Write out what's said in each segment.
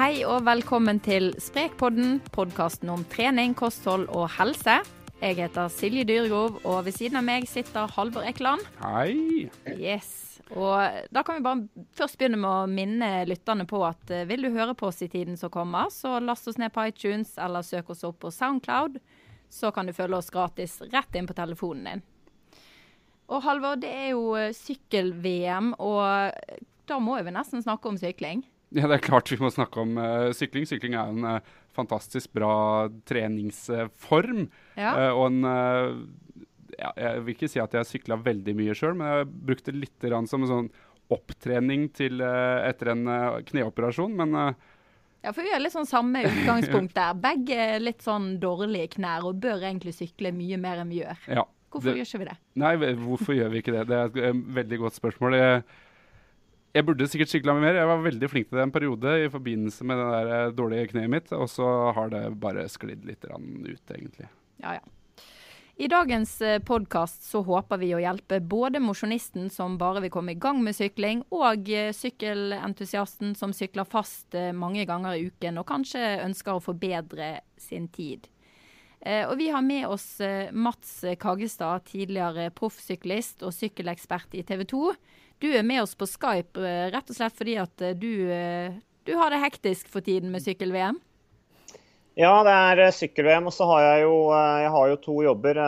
Hei og velkommen til Sprekpodden, podkasten om trening, kosthold og helse. Jeg heter Silje Dyregrov, og ved siden av meg sitter Halvor Ekeland. Hei. Yes. Og da kan vi bare først begynne med å minne lytterne på at eh, vil du høre på oss i tiden som kommer, så last oss ned på iTunes eller søk oss opp på Soundcloud. Så kan du følge oss gratis rett inn på telefonen din. Og Halvor, det er jo eh, sykkel-VM, og da må vi nesten snakke om sykling. Ja, det er klart vi må snakke om uh, sykling. Sykling er en uh, fantastisk bra treningsform. Ja. Uh, og en ja, Jeg vil ikke si at jeg har sykla veldig mye sjøl, men jeg brukte litt grann som en sånn opptrening til, etter en kneoperasjon. Men ja, for vi har litt sånn samme utgangspunkt der. Begge litt sånn dårlige knær og bør egentlig sykle mye mer enn vi gjør. Ja, hvorfor det, gjør ikke vi det? Nei, hvorfor gjør vi ikke det? Det er et veldig godt spørsmål. Jeg, jeg burde sikkert sykla mer. Jeg var veldig flink til det en periode i forbindelse med det der dårlige kneet mitt, og så har det bare sklidd litt ut, egentlig. Ja, ja. I dagens podkast så håper vi å hjelpe både mosjonisten som bare vil komme i gang med sykling, og sykkelentusiasten som sykler fast mange ganger i uken og kanskje ønsker å forbedre sin tid. Og vi har med oss Mats Kagestad, tidligere proffsyklist og sykkelekspert i TV 2. Du er med oss på Skype rett og slett fordi at du, du har det hektisk for tiden med sykkel-VM? Ja, det er sykkel-VM, og så har jeg jo, jeg har jo to jobber.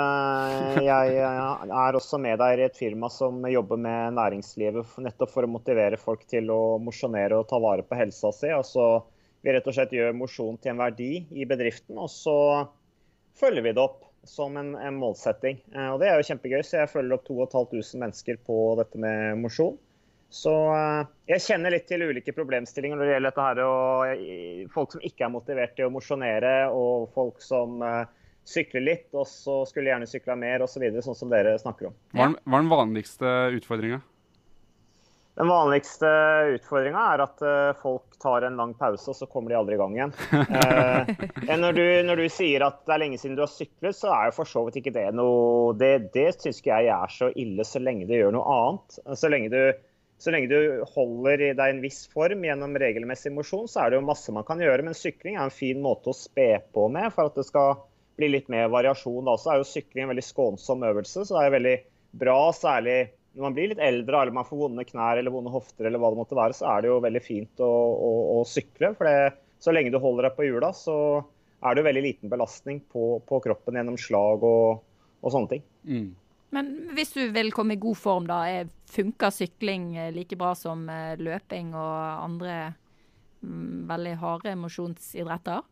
Jeg er også med der i et firma som jobber med næringslivet nettopp for å motivere folk til å mosjonere og ta vare på helsa si. Altså, vi rett og slett gjør mosjon til en verdi i bedriften, og så følger vi det opp som en, en målsetting. Og det er jo kjempegøy, så jeg følger opp 2500 mennesker på dette med mosjon. Så jeg kjenner litt til ulike problemstillinger når det gjelder dette her. Og folk som ikke er motivert til å mosjonere, og folk som sykler litt, og så skulle gjerne sykla mer osv., så videre, sånn som dere snakker om. Hva er den vanligste utfordringa? Den vanligste utfordringa er at folk tar en lang pause, og så kommer de aldri i gang igjen. eh, når, du, når, du, sier at det er lenge siden du har syklet, så er jo for så vidt ikke det noe Det, det syns ikke jeg er så ille så lenge du gjør noe annet. Så lenge du, så lenge du holder i deg en viss form gjennom regelmessig mosjon, så er det jo masse man kan gjøre. Men sykling er en fin måte å spe på med for at det skal bli litt mer variasjon. Da er jo sykling en veldig skånsom øvelse, så det er veldig bra, særlig når man blir litt eldre eller man får vonde knær eller vonde hofter, eller hva det måtte være, så er det jo veldig fint å, å, å sykle. For det, så lenge du holder deg på hjula, så er det jo veldig liten belastning på, på kroppen gjennom slag og, og sånne ting. Mm. Men hvis du vil komme i god form, da, funker sykling like bra som løping og andre mm, veldig harde mosjonsidretter?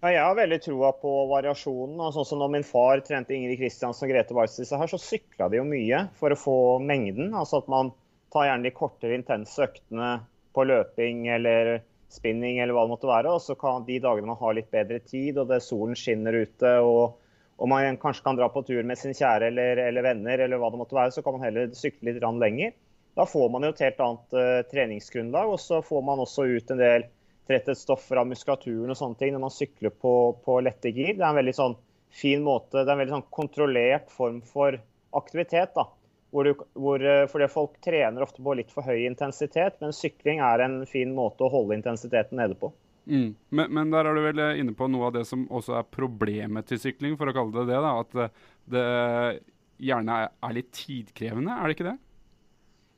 Ja, jeg har veldig troa på variasjonen. og sånn som når min far trente Ingrid Kristiansen og Grete Waitz, her, så sykla de jo mye for å få mengden. Altså at man tar gjerne de kortere, intense øktene på løping eller spinning eller hva det måtte være. Og så kan de dagene man har litt bedre tid og det solen skinner ute og, og man kanskje kan dra på tur med sin kjære eller, eller, venner eller hva det måtte være, så kan man heller sykle litt lenger. Da får man jo et helt annet uh, treningsgrunnlag, og så får man også ut en del tretthetsstoffer av muskulaturen og sånne ting når man sykler på, på lette gir. Det er en veldig sånn fin måte, det er en veldig sånn kontrollert form for aktivitet. da. Hvor, du, hvor fordi Folk trener ofte på litt for høy intensitet, men sykling er en fin måte å holde intensiteten nede på. Mm. Men, men, der er du vel inne på noe av det som også er problemet til sykling, for å kalle det det. da, At det gjerne er litt tidkrevende, er det ikke det?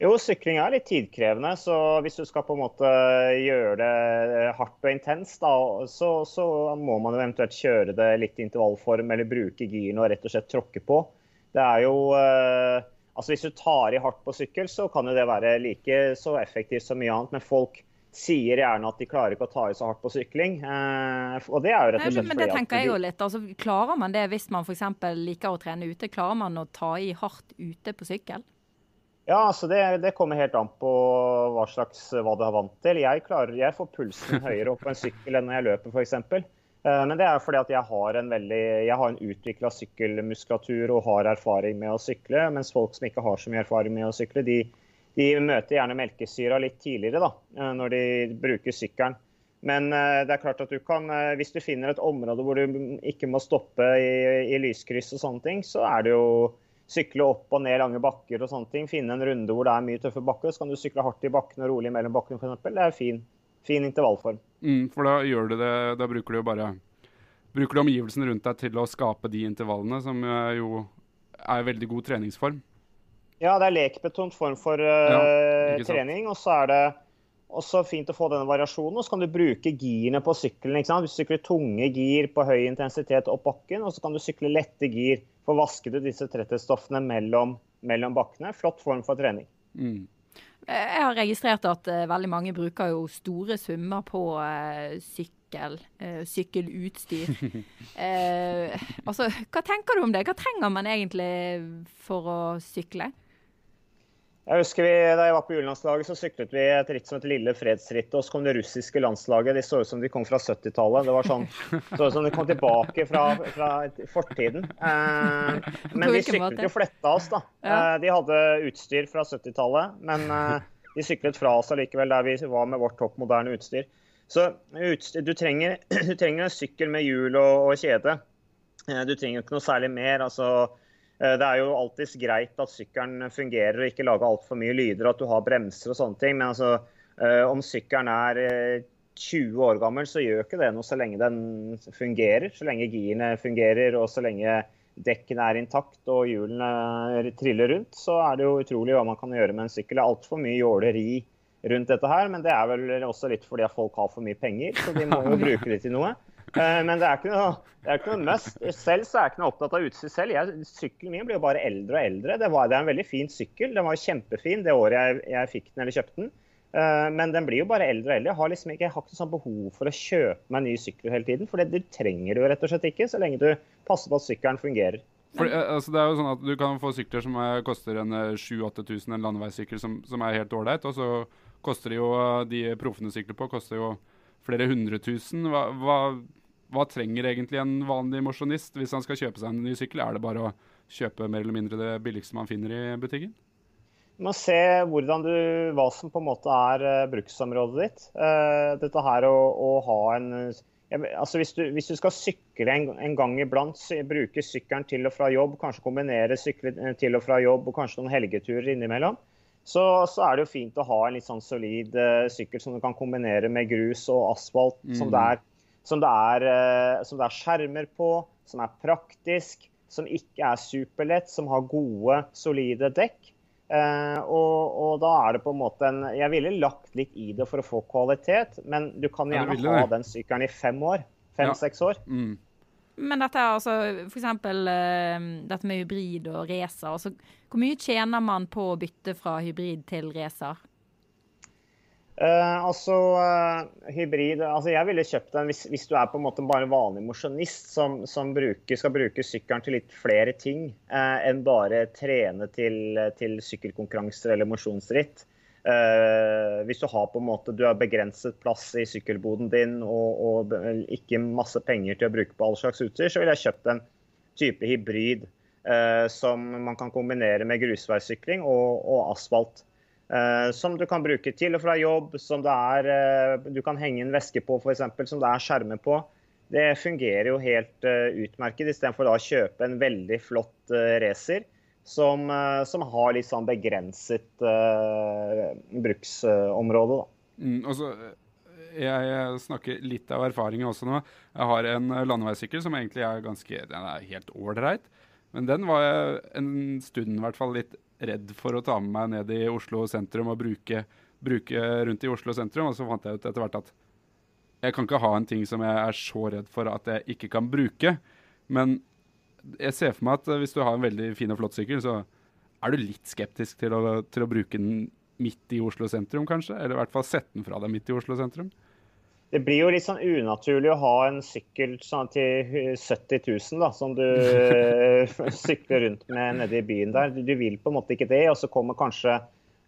Jo, sykling er litt tidkrevende. Så hvis du skal på en måte gjøre det hardt og intenst, da, så, så, må man jo eventuelt kjøre det litt i intervallform eller bruke girene og rett og slett tråkke på. Det er jo eh, Altså hvis du tar i hardt på sykkel, så kan jo det være like så effektivt som mye annet. Men folk sier gjerne at de klarer ikke å ta i så hardt på sykling. Eh, og det er jo rett og slett Nei, men det tenker jeg jo litt. Altså, klarer man det hvis man f.eks. liker å trene ute? Klarer man å ta i hardt ute på sykkel? Ja, altså det, det, kommer helt an på hva slags hva du er vant til. Jeg, klarer, jeg får pulsen høyere opp på en sykkel enn når jeg løper, f.eks. Men det er fordi at jeg har en, veldig, jeg har en utvikla sykkelmuskulatur og har erfaring med å sykle. Mens folk som ikke har så mye erfaring med å sykle, de, de møter gjerne melkesyra litt tidligere da, når de bruker sykkelen. Men det er klart at du kan, hvis du finner et område hvor du ikke må stoppe i, i lyskryss og sånne ting, så er det jo sykle opp og ned lange bakker og sånne ting. Finne en runde hvor det er mye tøffe bakker. Så kan du sykle hardt i bakkene og rolig mellom bakkene f.eks. Det er fin, fin intervallform. Mm, for da gjør du det Da bruker du jo bare Bruker du omgivelsene rundt deg til å skape de intervallene, som eh, jo er veldig god treningsform. Ja, det er lekbetont form for uh, ja, trening. Og så er det også fint å få denne variasjonen. Og så kan du bruke girene på sykkelen. ikke sant? Du sykler tunge gir på høy intensitet opp bakken, og så kan du sykle lette gir. For vasker ut disse tretthetsstoffene mellom, mellom bakkene. Flott form for trening. Mm. Jeg har registrert at uh, veldig mange bruker jo store summer på uh, sykkel, uh, sykkelutstyr. altså, hva tenker du om det? Hva trenger man egentlig for å sykle? Jeg husker vi, Da jeg var på julelandslaget, så syklet vi et ritt som het Lille fredsrittet. Og så kom det russiske landslaget. De så ut som de kom fra 70-tallet. Det var sånn, så ut som de kom tilbake fra, fra fortiden. Eh, men de syklet jo fletta oss, da. Eh, de hadde utstyr fra 70-tallet, men eh, de syklet fra oss allikevel der vi var med vårt topp moderne utstyr. Så utstyr, du, trenger, du, trenger, en sykkel med hjul og, og kjede. Eh, du trenger ikke noe særlig mer. altså det er jo alltids greit at sykkelen fungerer og ikke lager altfor mye lyder, at du har bremser og sånne ting. Men altså, eh, om sykkelen er 20 eh, år gammel, så gjør ikke det noe så lenge den fungerer. Så lenge girene fungerer og så lenge dekkene er intakt og hjulene triller rundt, så er det jo utrolig hva man kan gjøre med en sykkel. Det er altfor mye jåleri rundt dette her, men det er vel også litt fordi at folk har for mye penger, så de må jo bruke det til noe. Eh, men det er ikke noe, det er ikke noe must. Selv så er jeg ikke noe opptatt av utstyr selv. Jeg, sykkelen min blir jo bare eldre og eldre. Det, var, det, er en veldig fin sykkel. Den var kjempefin det året jeg, jeg fikk den eller kjøpte den. Eh, men den blir jo bare eldre og eldre. Jeg har liksom ikke, jeg har ikke sånn behov for å kjøpe meg ny sykkel hele tiden. For det trenger du rett og slett ikke, så lenge du passer på at sykkelen fungerer. For, eh, altså, det er jo sånn at Du kan få sykler som er, koster en 7000-8000, en landeveissykkel som, som, er helt ålreit. Og så koster det jo de proffene sykler på, koster jo flere hundre tusen. Hva, hva hva trenger egentlig en vanlig mosjonist hvis han skal kjøpe seg en ny sykkel? Er det bare å kjøpe mer eller mindre det billigste man finner i butikken? Du må se du, hva som på en måte er uh, bruksområdet ditt. Uh, dette her å, å ha en altså hvis, du, hvis, du, skal sykle en, en gang iblant, bruke sykkelen til og fra jobb, kanskje kombinere sykle eh, til og fra jobb og kanskje noen helgeturer innimellom, så, så er det jo fint å ha en litt sånn solid sykkel som du kan kombinere med grus og asfalt, mm. som det er som det, er, eh, som det er skjermer på, som er praktisk, som ikke er superlett, som har gode, solide dekk. Uh, og, og, da er det på en måte en Jeg ville lagt litt i det for å få kvalitet, men du kan gjerne ja, ha den sykkelen i fem år. Fem-seks ja. år. Mm. Men dette er altså f.eks. Uh, dette med hybrid og racer. Altså, hvor mye tjener man på å bytte fra hybrid til racer? Uh, altså, uh, hybrid altså Jeg ville kjøpt den hvis, hvis, du er på en måte bare vanlig mosjonist som, som bruker, skal bruke sykkelen til litt flere ting uh, enn bare trene til, til sykkelkonkurranser eller mosjonsritt. hvis du har på en måte, du har begrenset plass i sykkelboden din og, og, ikke masse penger til å bruke på all slags utstyr, så ville jeg kjøpt en type hybrid som man kan kombinere med grusveissykling og, og asfalt. Uh, som du kan bruke til og fra jobb, som er, uh, du kan henge en veske på f.eks., som det er skjermer på. Det fungerer jo helt uh, utmerket, istedenfor å kjøpe en veldig flott racer som, som, har litt sånn begrenset bruksområde. Mm, altså, jeg, snakker litt av erfaring også nå. Jeg har en landeveissykkel som egentlig er ganske den er helt ålreit. Men den var en stund i hvert fall litt redd for å ta med meg ned i Oslo sentrum og bruke, bruke rundt i Oslo sentrum. Og så fant jeg ut etter hvert at jeg kan ikke ha en ting som jeg er så redd for at jeg ikke kan bruke. Men jeg ser for meg at hvis du har en veldig fin og flott sykkel, så er du litt skeptisk til å, til å bruke den midt i Oslo sentrum, kanskje? Eller i hvert fall sette den fra deg midt i Oslo sentrum? Det blir jo litt sånn unaturlig å ha en sykkel sånn til 70 000 da, som du sykler rundt med nede i byen der. Du vil på en måte ikke det. Og så kommer kanskje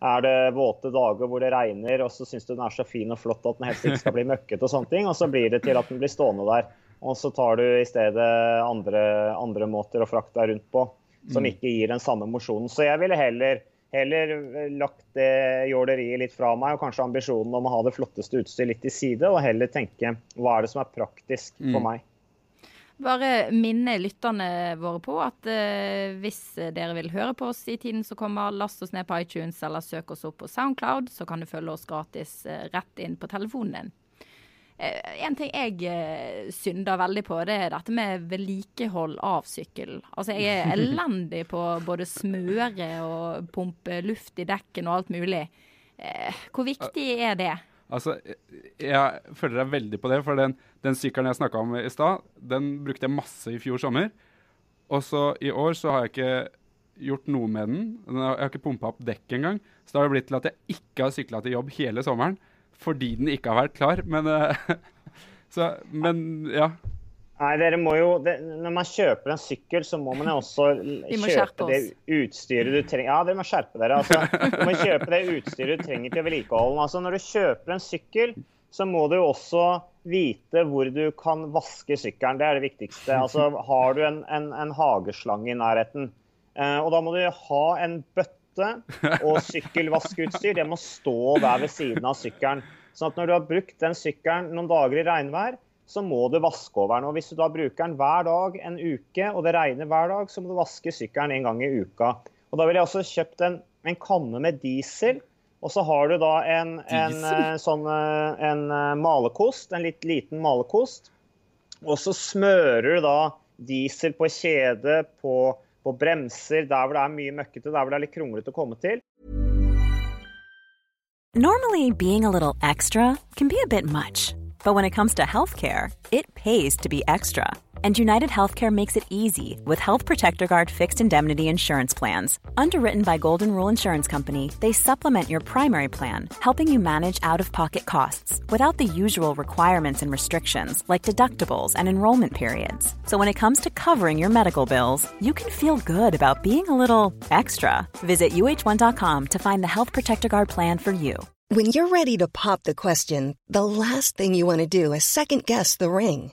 er det våte dager hvor det regner, og så syns du den er så fin og flott at den helst ikke skal bli møkkete og sånne ting. Og så blir det til at den blir stående der. Og så tar du i stedet andre, andre måter å frakte deg rundt på som mm. ikke gir den samme mosjonen. Så jeg ville heller heller eh, lagt det jåleriet litt fra meg og kanskje ambisjonen om å ha det flotteste utstyret litt til side, og heller tenke hva er det som er praktisk for mm. meg. Bare minne lytterne våre på at uh, hvis dere vil høre på oss i tiden som kommer, last oss ned på iTunes eller søk oss opp på Soundcloud, så kan du følge oss gratis uh, rett inn på telefonen din. Eh, en ting jeg eh, synder veldig på, det er dette med vedlikehold av sykkel. Altså, jeg er elendig på både smøre og pumpe luft i dekken og alt mulig. Eh, hvor viktig er det? Altså, jeg føler deg veldig på det, for den, den sykkelen jeg snakka om i stad, den brukte jeg masse i fjor sommer. Og så i år så har jeg ikke gjort noe med den. Jeg har ikke pumpa opp dekket engang. Så det har blitt til at jeg ikke har sykla til jobb hele sommeren fordi den ikke har vært klar. Men, uh, så, men ja. Nei, dere må jo, det, Når man kjøper en sykkel, så må man jo også kjøpe det utstyret du trenger. Ja, dere må skjerpe dere. altså. Du må kjøpe det utstyret du trenger til vedlikeholden. Altså, når du kjøper en sykkel, så må du jo også vite hvor du kan vaske sykkelen. Det er det viktigste. Altså, Har du en, en, en hageslange i nærheten, eh, og da må du ha en bøtte og sykkelvaskeutstyr det må stå der ved siden av sykkelen. Sånn at når du har brukt den sykkelen noen dager i regnvær, så må du vaske over den. Og hvis du da bruker den hver dag en uke, og det regner hver dag, så må du vaske sykkelen en gang i uka. Og da ville jeg også kjøpt en, en kanne med diesel. Og så har du da en, en, eh, sånn, eh, en malekost, malerkost, en litt liten malerkost. Og så smører du da diesel på kjede, på på bremser, der hvor det er mye møkkete, der hvor det er litt kronglete å komme til. Normally being a little extra can be a bit much, but when it comes to healthcare, it pays to be extra. And United Healthcare makes it easy with Health Protector Guard fixed indemnity insurance plans. Underwritten by Golden Rule Insurance Company, they supplement your primary plan, helping you manage out of pocket costs without the usual requirements and restrictions like deductibles and enrollment periods. So when it comes to covering your medical bills, you can feel good about being a little extra. Visit uh1.com to find the Health Protector Guard plan for you. When you're ready to pop the question, the last thing you want to do is second guess the ring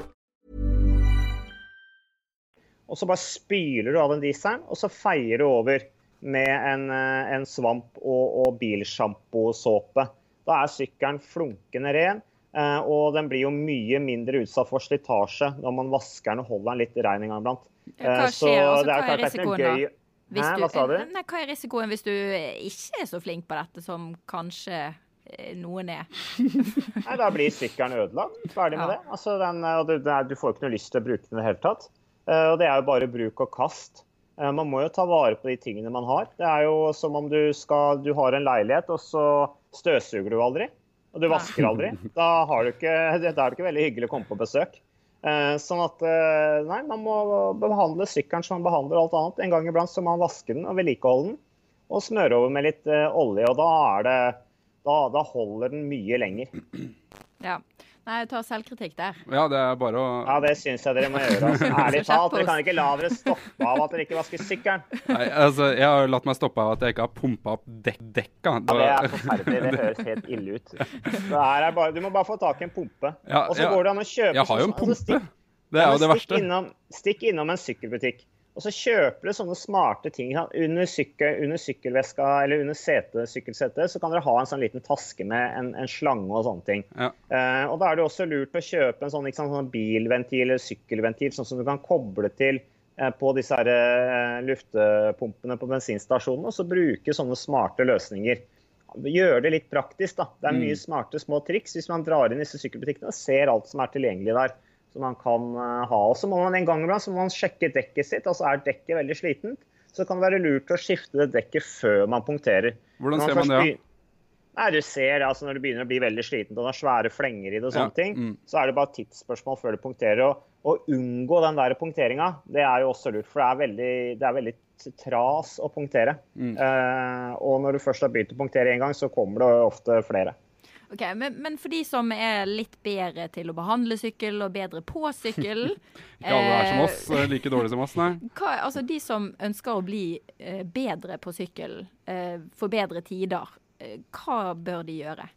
Og så bare spyler du av den dieselen, og så feier du over med en, eh, en svamp og, og bilsjamposåpe. Da er sykkelen flunkende ren, eh, og den blir jo mye mindre utsatt for slitasje når man vasker den og holder den litt rein en gang iblant. Hva Eh, skjer? Altså, det er hva er risikoen da? Hæ, hva sa du? Nei, hva er risikoen hvis du ikke er så flink på dette som kanskje noen er? Nei, Da blir sykkelen ødelagt. Ferdig med Ja. det. Altså, den, du, du får ikke noe lyst til å bruke den i det hele tatt. Eh, og det er jo bare bruk og kast. Eh, man må jo ta vare på de tingene man har. Det er jo som om du, skal, du har en leilighet, og så støvsuger du aldri. Og du vasker aldri. Da, har du ikke, da er det ikke veldig hyggelig å komme på besøk. Eh, sånn at nei, man må behandle sykkelen som man behandler alt annet. En gang iblant så må man vaske den og vedlikeholde den. Og smøre over med litt olje. Og da er det da, da holder den mye lenger. Ja. Nei, jeg tar selvkritikk der. Ja, det er bare å Ja, det syns jeg dere må gjøre. Altså. Ærlig talt, dere kan ikke la dere stoppe av at dere ikke vasker sykkelen. Nei, altså, jeg har latt meg stoppe av at jeg ikke har pumpa opp dek dekka. Ja, det er forferdelig. Det høres helt ille ut. Det her er bare, du må bare få tak i en pumpe. Ja, Og så ja. går det an å kjøpe Jeg har jo en pumpe. altså, pumpe. stikk- Det er jo det verste. Stikk innom, stikk innom en sykkelbutikk. Og så kjøper du sånne smarte ting. Under, sykkel, under sykkelveska eller under sete, sykkelsetet så kan dere ha en sånn liten taske med en, en slange og sånne ting. Ja. Uh, og Da er det også lurt å kjøpe en sånn, sant, sånn bilventil eller sykkelventil, sånn som du kan koble til uh, på disse her, uh, luftepumpene på bensinstasjonene, og så bruke sånne smarte løsninger. Gjør det litt praktisk. da. Det er mye smarte små triks hvis man drar inn disse sykkelbutikkene og ser alt som er tilgjengelig der. Som man kan eh, ha. Og så må man en gang iblant så må man sjekke dekket sitt. altså Er dekket veldig slitent, så kan det være lurt å skifte det dekket før man punkterer. Hvordan man ser man det, Ja? Nei, du ser altså Når du begynner å bli veldig sliten og har svære flenger i det, og sånne Ja, ting, mm. så er det bare tidsspørsmål før du punkterer. Og, å unngå den der punkteringa, det er jo også lurt. For det er veldig, det er veldig tras å punktere. Mm. Uh, og når du først har begynt å punktere én gang, så kommer det ofte flere. Ok, men, men for de som er litt bedre til å behandle sykkel og bedre på sykkel Ikke alle er som eh, oss, eh, like dårlige som oss, nei. hva, altså De som ønsker å bli eh, bedre på sykkel, få bedre tider, hva bør de gjøre?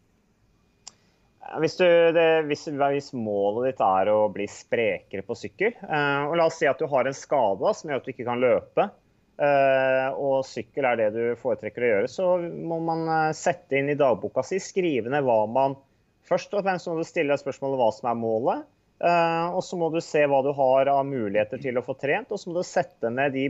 Hvis, du, det, hvis, hvis målet ditt er å bli sprekere på sykkel, eh, og la oss si at du har en skade som gjør at du ikke kan løpe, og sykkel er det du foretrekker å gjøre, så må man eh, sette inn i dagboka si, skrive ned hva man Først og fremst må du stille spørsmålet hva som er målet. eh, og så må du se hva du har av muligheter til å få trent, og så må du sette ned de,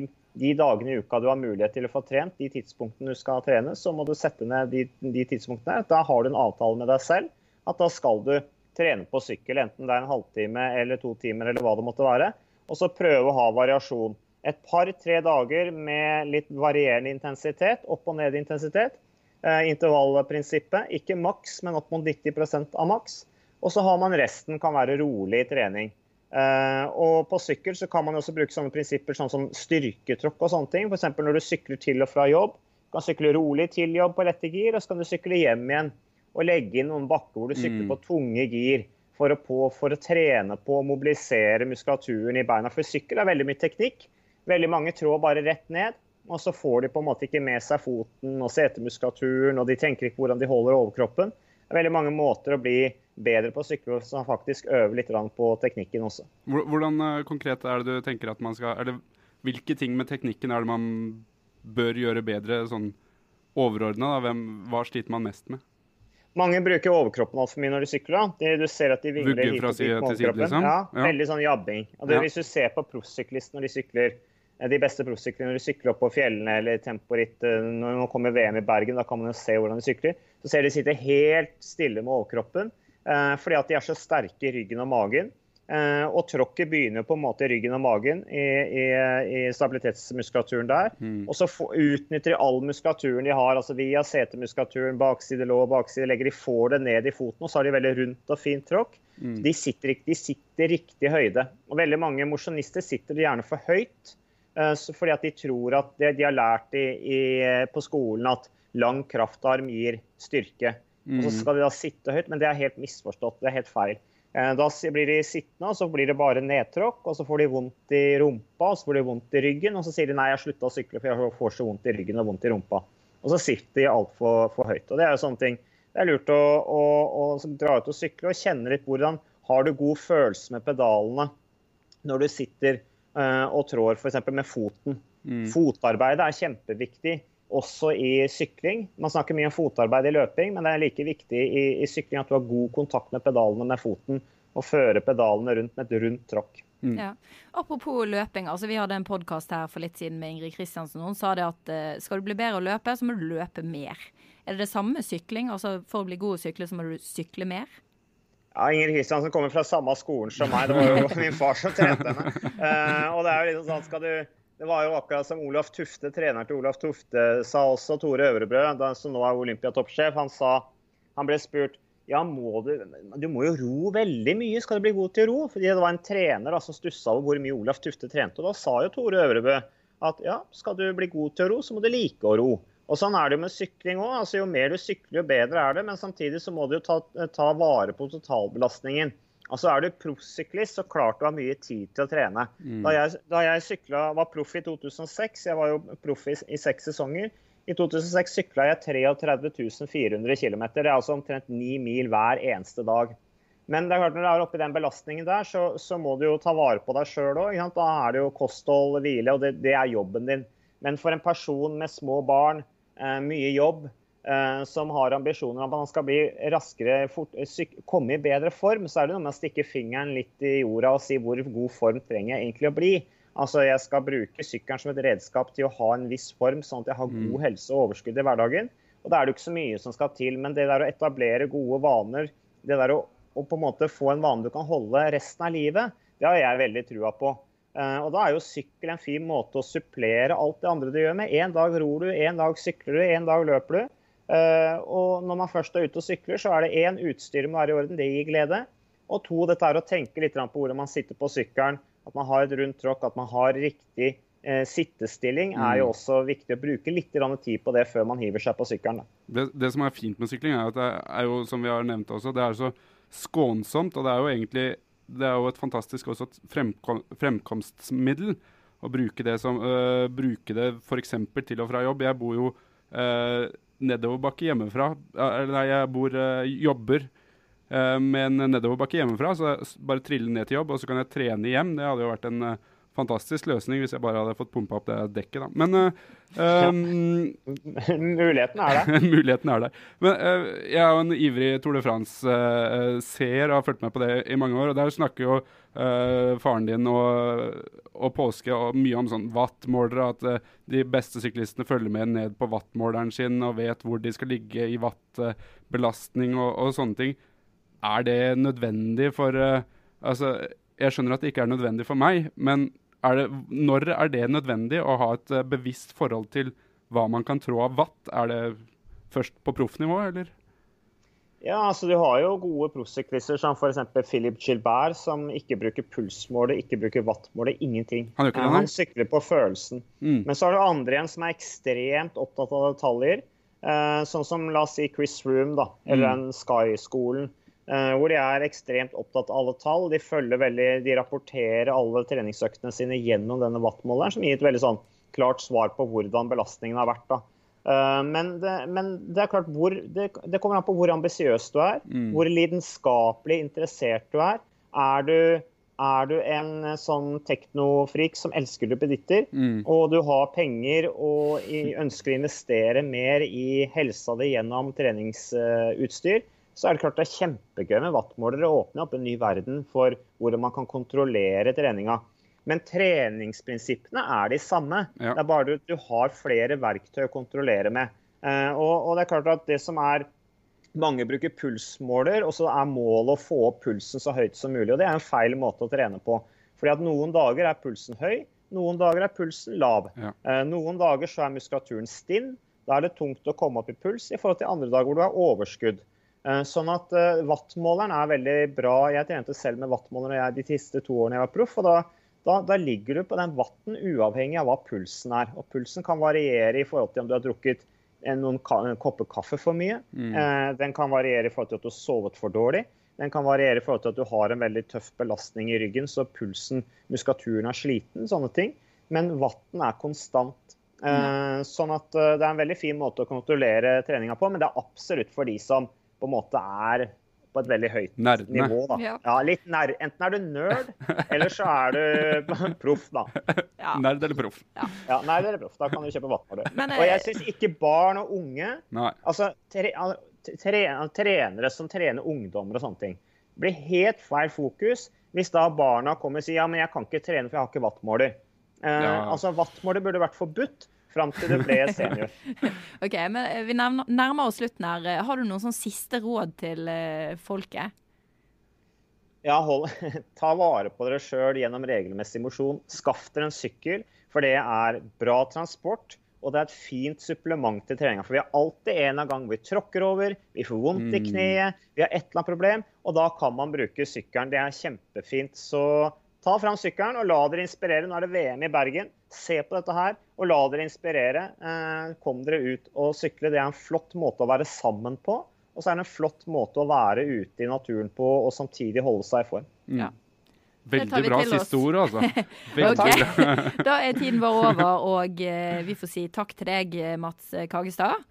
de dagene i uka du har mulighet til å få trent, de tidspunktene du skal trene, så må du sette ned de, de tidspunktene. Da har du en avtale med deg selv at da skal du trene på sykkel, enten det er en halvtime eller to timer eller hva det måtte være. Og så prøve å ha variasjon. Et par-tre dager med litt varierende intensitet, opp og ned i intensitet. Eh, intervallprinsippet. Ikke maks, men opp mot 90% av maks. Og så har man resten kan være rolig i trening. Eh, og på sykkel så kan man også bruke sånne prinsipper sånn som styrketråkk og sånne ting. F.eks. når du sykler til og fra jobb. Du kan sykle rolig til jobb på lette gir, og så kan du sykle hjem igjen og legge inn noen bakker hvor du sykler på tunge gir for å, på, for å trene på å mobilisere muskulaturen i beina. For sykkel er veldig mye teknikk. Veldig mange trår bare rett ned, og så får de på en måte ikke med seg foten og setemuskulaturen, og de tenker ikke hvordan de holder overkroppen. Det er veldig mange måter å bli bedre på å sykle som faktisk øver litt på teknikken også. Hvordan eh, konkret er det du tenker at man skal det, Hvilke ting med teknikken er det man bør gjøre bedre sånn overordna? Hva sliter man mest med? Mange bruker overkroppen altfor mye når de sykler. De, du ser at de vingler hit og dit med overkroppen. side, liksom? Ja, Ja. Veldig sånn jabbing. Det, Ja. Hvis du ser på proffsyklistene når de sykler, de beste proffsyklene når de sykler opp på fjellene eller temporitt eh, Når man kommer VM i Bergen, da kan man jo se hvordan de sykler. Så ser de sitter helt stille med overkroppen eh, fordi at de er så sterke i ryggen og magen. Eh, og tråkket begynner på en måte i ryggen og magen, i, i, i stabilitetsmuskulaturen der. Og så utnytter de all muskulaturen de har, altså via setemuskulaturen, bakside lår, bakside legger. De får det ned i foten, og så har de veldig rundt og fint tråkk. De, sitter, ikke- de sitter riktig høyde. Og veldig mange mosjonister sitter gjerne for høyt. Eh, fordi at de tror at det de har lært i, i, på skolen at lang kraftarm gir styrke. Og så skal de da sitte høyt, men det er helt misforstått. Det er helt feil. Eh, Da blir de sittende, og så blir det bare nedtråkk, og så får de vondt i rumpa, og så får de vondt i ryggen, og så sier de nei, jeg har slutta å sykle for jeg får så vondt i ryggen og vondt i rumpa. Og så sitter de altfor for høyt. Og det er jo sånne ting. Det er lurt å, å, å dra ut og sykle og kjenne litt hvordan har du god følelse med pedalene når du sitter eh, og trår f.eks. med foten. Fotarbeidet er kjempeviktig også i sykling. Man snakker mye om fotarbeid i løping, men det er like viktig i, i sykling at du har god kontakt med pedalene med foten og føre pedalene rundt med et rundt tråkk. Ja. Apropos løping. altså Vi hadde en podkast her for litt siden med Ingrid Kristiansen. Hun sa det at uh, skal du bli bedre å løpe, så må du løpe mer. Er det det samme med sykling? Altså For å bli god å sykle, så må du sykle mer? Ja, Inger Kristiansen kommer fra samme skolen som meg. Det var jo min far som trente henne. Uh, og det er jo liksom sånn, skal du det var jo akkurat som Olaf Tufte, treneren til Olaf Tufte, sa også, Tore Øvrebrø, som nå er Olympiatoppsjef. Han sa Han ble spurt ja, må du, du må jo ro veldig mye, skal du bli god til å ro? Fordi det var en trener da, som stussa over hvor mye Olaf Tufte trente. Og da sa jo Tore Øvrebø at ja, skal du bli god til å ro, så må du like å ro. Og sånn er det jo med sykling òg. Altså, jo mer du sykler, jo bedre er det. Men samtidig så må du ta, ta vare på totalbelastningen. Altså Er du proffsyklist, så klart du har mye tid til å trene. Da jeg, da jeg sykla, var proff i 2006, jeg var jo proff i, i seks sesonger, i 2006 sykla jeg 33 400 km. Det er altså omtrent ni mil hver eneste dag. Men det er klart når du er oppe i den belastningen der, så, så må du jo ta vare på deg sjøl òg. Da er det jo kosthold, hvile, og det, det er jobben din. Men for en person med små barn, mye jobb, eh, som har ambisjoner om at man skal bli raskere, fort, syk, komme i bedre form, så er det noe med å stikke fingeren litt i jorda og si hvor god form trenger jeg egentlig å bli. Altså Jeg skal bruke sykkelen som et redskap til å ha en viss form, sånn at jeg har god helse og overskudd i hverdagen. Og Da er det jo ikke så mye som skal til. Men det der å etablere gode vaner, det der å, å på en måte få en vane du kan holde resten av livet, det har jeg veldig trua på. Eh, og Da er jo sykkel en fin måte å supplere alt det andre du gjør med. En dag ror du, en dag sykler du, en dag løper du. Eh, og når man først er ute og sykler, så er det én, utstyret må være i orden, det gir glede. Og to, dette er å tenke litt på hvordan man sitter på sykkelen. At man har et rundt tråkk, at man har riktig eh, sittestilling, er jo også viktig å bruke litt tid på det før man hiver seg på sykkelen. Det, det som er fint med sykling, er at det er jo, som vi har nevnt også, det er så skånsomt. Og det er jo egentlig det er jo et fantastisk også fremkom, fremkomstmiddel å bruke det som øh, bruke det f.eks. til og fra jobb. Jeg bor jo øh, nedoverbakke hjemmefra. Nei, jeg bor øh, jobber øh, med en nedoverbakke hjemmefra, så jeg bare trille ned til jobb, og så kan jeg trene hjem. Det hadde jo vært en øh, fantastisk løsning hvis jeg bare hadde fått pumpa opp det dekket, da. Men øh, øhm, Muligheten er der. Muligheten er der. Men uh, jeg er jo en ivrig Tour de France-seer og har fulgt med på det i mange år. og Der snakker jo eh, faren din og, og påske og mye om sånn wattmålere. At eh, de beste syklistene følger med ned på wattmåleren sin og vet hvor de skal ligge i wattbelastning og, og sånne ting. Er det nødvendig for eh, Altså, jeg skjønner at det ikke er nødvendig for meg, men er det, når er det nødvendig å ha et eh, bevisst forhold til hva man kan trå av watt? Er det først på proffnivå, eller? Ja, altså Du har jo gode proffsyklister som f.eks. Philip Gilbert, som ikke bruker pulsmålet, ikke bruker wattmålet, ingenting. Han det. Han sykler på følelsen. Mm. Men så har du andre igjen som er ekstremt opptatt av detaljer. Eh, sånn som la oss si Chris Room, da, eller Mm. den Sky-skolen. Eh, hvor de er ekstremt opptatt av alle tall. De veldig, de rapporterer alle treningsøktene sine gjennom denne wattmåleren, som gir et veldig sånn klart svar på hvordan belastningen har vært. Eh, Men det, men det er klart hvor, det, det kommer an på hvor ambisiøs du er, hvor lidenskapelig interessert du er. Er du, er du en eh, sånn teknofrik som elsker duppeditter, og du har penger og ønsker å investere mer i helsa di gjennom treningsutstyr, så er det klart det er kjempegøy med wattmålere. å åpne opp en ny verden for hvordan man kan kontrollere treninga. Men treningsprinsippene er de samme. Ja. Det er bare at du har flere verktøy å kontrollere med. Eh, og, og det er klart at det som er mange bruker pulsmåler, og så er målet å få opp pulsen så høyt som mulig. og Det er en feil måte å trene på. Fordi at Noen dager er pulsen høy, noen dager er pulsen lav. Ja. Eh, noen dager så er muskulaturen stinn. Da er det tungt å komme opp i puls i forhold til andre dager hvor du har overskudd. Eh, Sånn at eh, Wattmåleren er veldig bra. Jeg trente selv med wattmåler jeg- de siste to årene jeg var proff. og da, da, da ligger du på den watten uavhengig av hva pulsen er. Og Pulsen kan variere i forhold til om du har drukket en, noen kopper kaffe for mye. Mm. den kan variere i forhold til at du har sovet for dårlig. Den kan variere i forhold til at du har en veldig tøff belastning i ryggen, så pulsen, muskulaturen er sliten. Sånne ting. Men watten er konstant. Mm. sånn at eh, det er en veldig fin måte å kontrollere treninga på, men det er absolutt for de som på en måte er på et veldig høyt Nerdene. nivå. Da. Ja. Ja, litt nær. Enten er du nerd, eller så er du proff, da. Ja. Nerd eller proff? Ja, nerd eller er proff. Da kan du kjøpe wattmåler. Jeg... Og eh, jeg syns ikke barn og unge Nei. Altså, tre, tre, trenere som trener ungdommer og sånne ting. Blir helt feil fokus hvis da barna kommer og sier ja, men jeg kan ikke trene for jeg har ikke wattmåler. Eh, Ja. Altså, Wattmåler burde vært forbudt fram til du ble senior. OK, men eh, vi nærmer, nærmer oss slutten her. Eh, Har du noen sånn siste råd til eh, folket? Ja, hold, Ta vare på dere sjøl gjennom regelmessig mosjon. Skaff dere en sykkel, for det er bra transport. Og det er et fint supplement til treninga. For vi har alltid en av gang vi tråkker over, vi får vondt i kneet, vi har et eller annet problem. Og da kan man bruke sykkelen. Det er kjempefint. Så ta fram sykkelen og la dere inspirere. Nå er det VM i Bergen. Se på dette her og la dere inspirere. Eh, kom dere ut og sykle. Det er en flott måte å være sammen på. Og så er det en flott måte å være ute i naturen på og samtidig holde seg i form. Ja. Veldig bra siste ord, altså. Veldig bra. Da er tiden vår over, og eh, vi får si takk til deg, Mats Kagestad.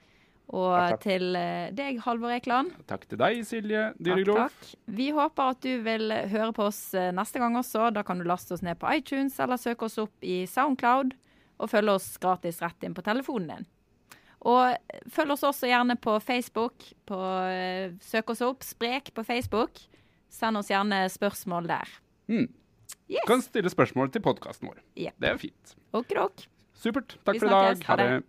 Og Takk, takk. til eh, deg, Halvor Ekeland. Takk til deg, Silje Takk, takk. Vi håper at du vil høre på oss eh, neste gang også. Da kan du laste oss ned på iTunes eller søke oss opp i Soundcloud. Og følge oss gratis rett inn på telefonen din. Og følg oss også gjerne på Facebook. På, eh, søk oss opp Sprek på Facebook. Send oss gjerne spørsmål der. Mm. Yes. Kan stille spørsmål til podkasten vår. Yep. Det er fint. Okidok. Supert. Takk Vi for i dag. Ha det.